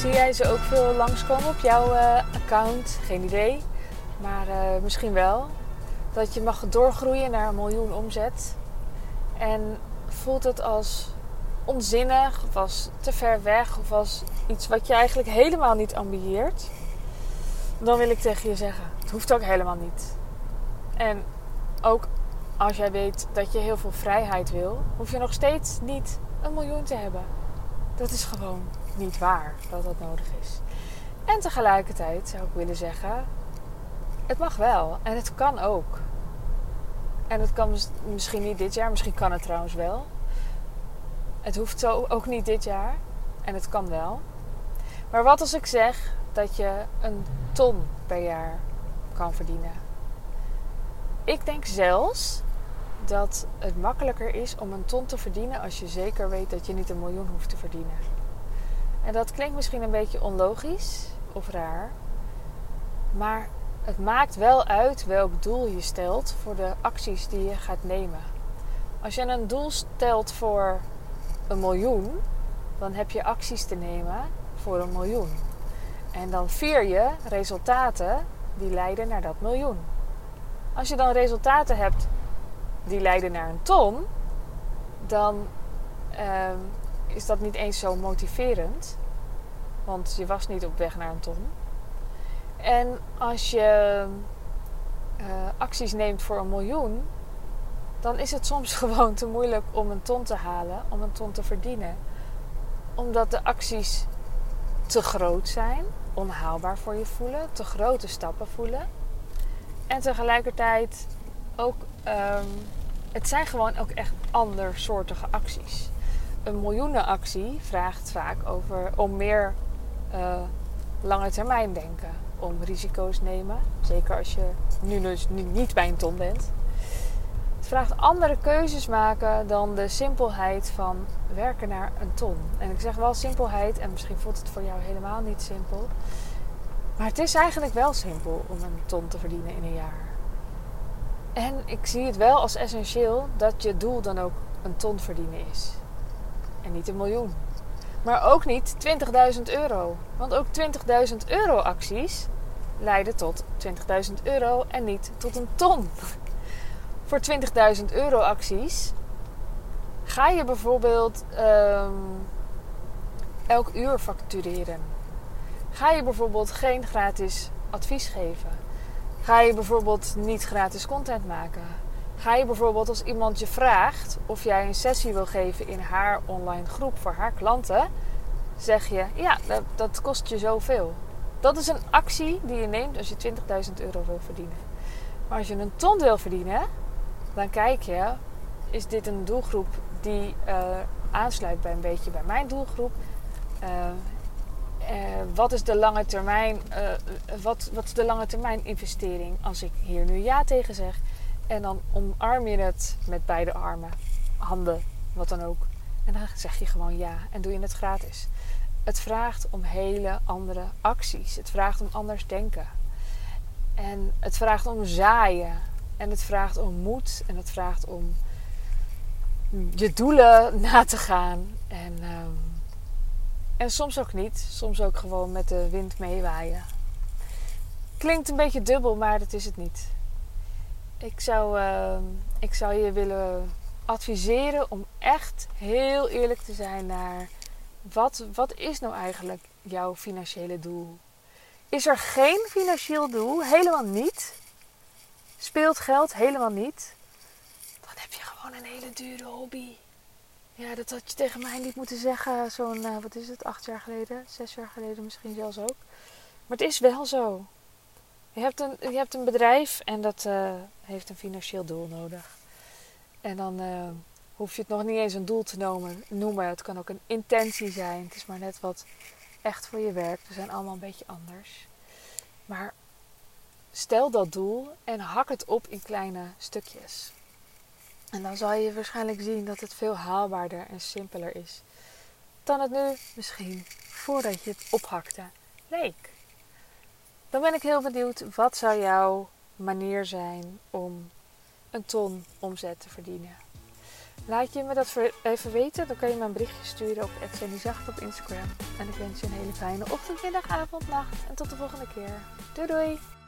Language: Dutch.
Zie jij ze ook veel langskomen op jouw uh, account? Geen idee. Maar uh, misschien wel. Dat je mag doorgroeien naar een miljoen omzet. En voelt het als onzinnig of als te ver weg of als iets wat je eigenlijk helemaal niet ambieert. Dan wil ik tegen je zeggen, het hoeft ook helemaal niet. En ook als jij weet dat je heel veel vrijheid wil, hoef je nog steeds niet een miljoen te hebben. Dat is gewoon niet waar dat dat nodig is. En tegelijkertijd zou ik willen zeggen: het mag wel en het kan ook. En het kan misschien niet dit jaar, misschien kan het trouwens wel. Het hoeft zo ook niet dit jaar en het kan wel. Maar wat als ik zeg dat je een ton per jaar kan verdienen? Ik denk zelfs dat het makkelijker is om een ton te verdienen als je zeker weet dat je niet een miljoen hoeft te verdienen. En dat klinkt misschien een beetje onlogisch of raar, maar het maakt wel uit welk doel je stelt voor de acties die je gaat nemen. Als je een doel stelt voor een miljoen, dan heb je acties te nemen voor een miljoen. En dan vier je resultaten die leiden naar dat miljoen. Als je dan resultaten hebt die leiden naar een ton, dan ehm, is dat niet eens zo motiverend. Want je was niet op weg naar een ton. En als je uh, acties neemt voor een miljoen, dan is het soms gewoon te moeilijk om een ton te halen, om een ton te verdienen. Omdat de acties te groot zijn, onhaalbaar voor je voelen, te grote stappen voelen. En tegelijkertijd ook, um, het zijn gewoon ook echt andersoortige acties. Een miljoenenactie vraagt vaak over, om meer uh, lange termijn denken. Om risico's nemen. Zeker als je nu dus nu niet bij een ton bent. Het vraagt andere keuzes maken dan de simpelheid van werken naar een ton. En ik zeg wel simpelheid en misschien voelt het voor jou helemaal niet simpel. Maar het is eigenlijk wel simpel om een ton te verdienen in een jaar. En ik zie het wel als essentieel dat je doel dan ook een ton verdienen is. En niet een miljoen. Maar ook niet 20.000 euro. Want ook 20.000 euro acties leiden tot 20.000 euro en niet tot een ton. Voor 20.000 euro acties ga je bijvoorbeeld um, elk uur factureren. Ga je bijvoorbeeld geen gratis advies geven. Ga je bijvoorbeeld niet gratis content maken. Ga je bijvoorbeeld als iemand je vraagt of jij een sessie wil geven in haar online groep voor haar klanten, zeg je ja, dat, kost je zoveel. Dat is een actie die je neemt als je 20.000 euro wil verdienen. Maar als je een ton wil verdienen, dan kijk je, is dit een doelgroep die uh, aansluit bij een beetje bij mijn doelgroep? Uh, uh, wat is de lange termijn, wat, wat is de lange termijn investering als ik hier nu ja tegen zeg? En dan omarm je het met beide armen, handen, wat dan ook. En dan zeg je gewoon ja en doe je het gratis. Het vraagt om hele andere acties. Het vraagt om anders denken. En het vraagt om zaaien. En het vraagt om moed. En het vraagt om je doelen na te gaan. En, um, en soms ook niet. Soms ook gewoon met de wind meewaaien. Klinkt een beetje dubbel, maar dat is het niet. Ik zou, uh, ik zou je willen adviseren om echt heel eerlijk te zijn naar wat, wat is nou eigenlijk jouw financiële doel? Is er geen financieel doel? Helemaal niet. Speelt geld helemaal niet? Dan heb je gewoon een hele dure hobby. Ja, dat had je tegen mij niet moeten zeggen. Zo'n, uh, wat is het, acht jaar geleden, zes jaar geleden misschien zelfs ook. Maar het is wel zo. Je hebt een, je hebt een bedrijf en dat uh, heeft een financieel doel nodig. En dan uh, hoef je het nog niet eens een doel te noemen, noemen. Het kan ook een intentie zijn. Het is maar net wat echt voor je werkt. We zijn allemaal een beetje anders. Maar stel dat doel en hak het op in kleine stukjes. En dan zal je waarschijnlijk zien dat het veel haalbaarder en simpeler is dan het nu misschien voordat je het ophakte leek. Dan ben ik heel benieuwd, wat zou jouw manier zijn om een ton omzet te verdienen? Laat je me dat even weten, dan kan je me een berichtje sturen op Zacht op Instagram. En ik wens je een hele fijne ochtend, middag, avond, nacht en tot de volgende keer. Doei doei!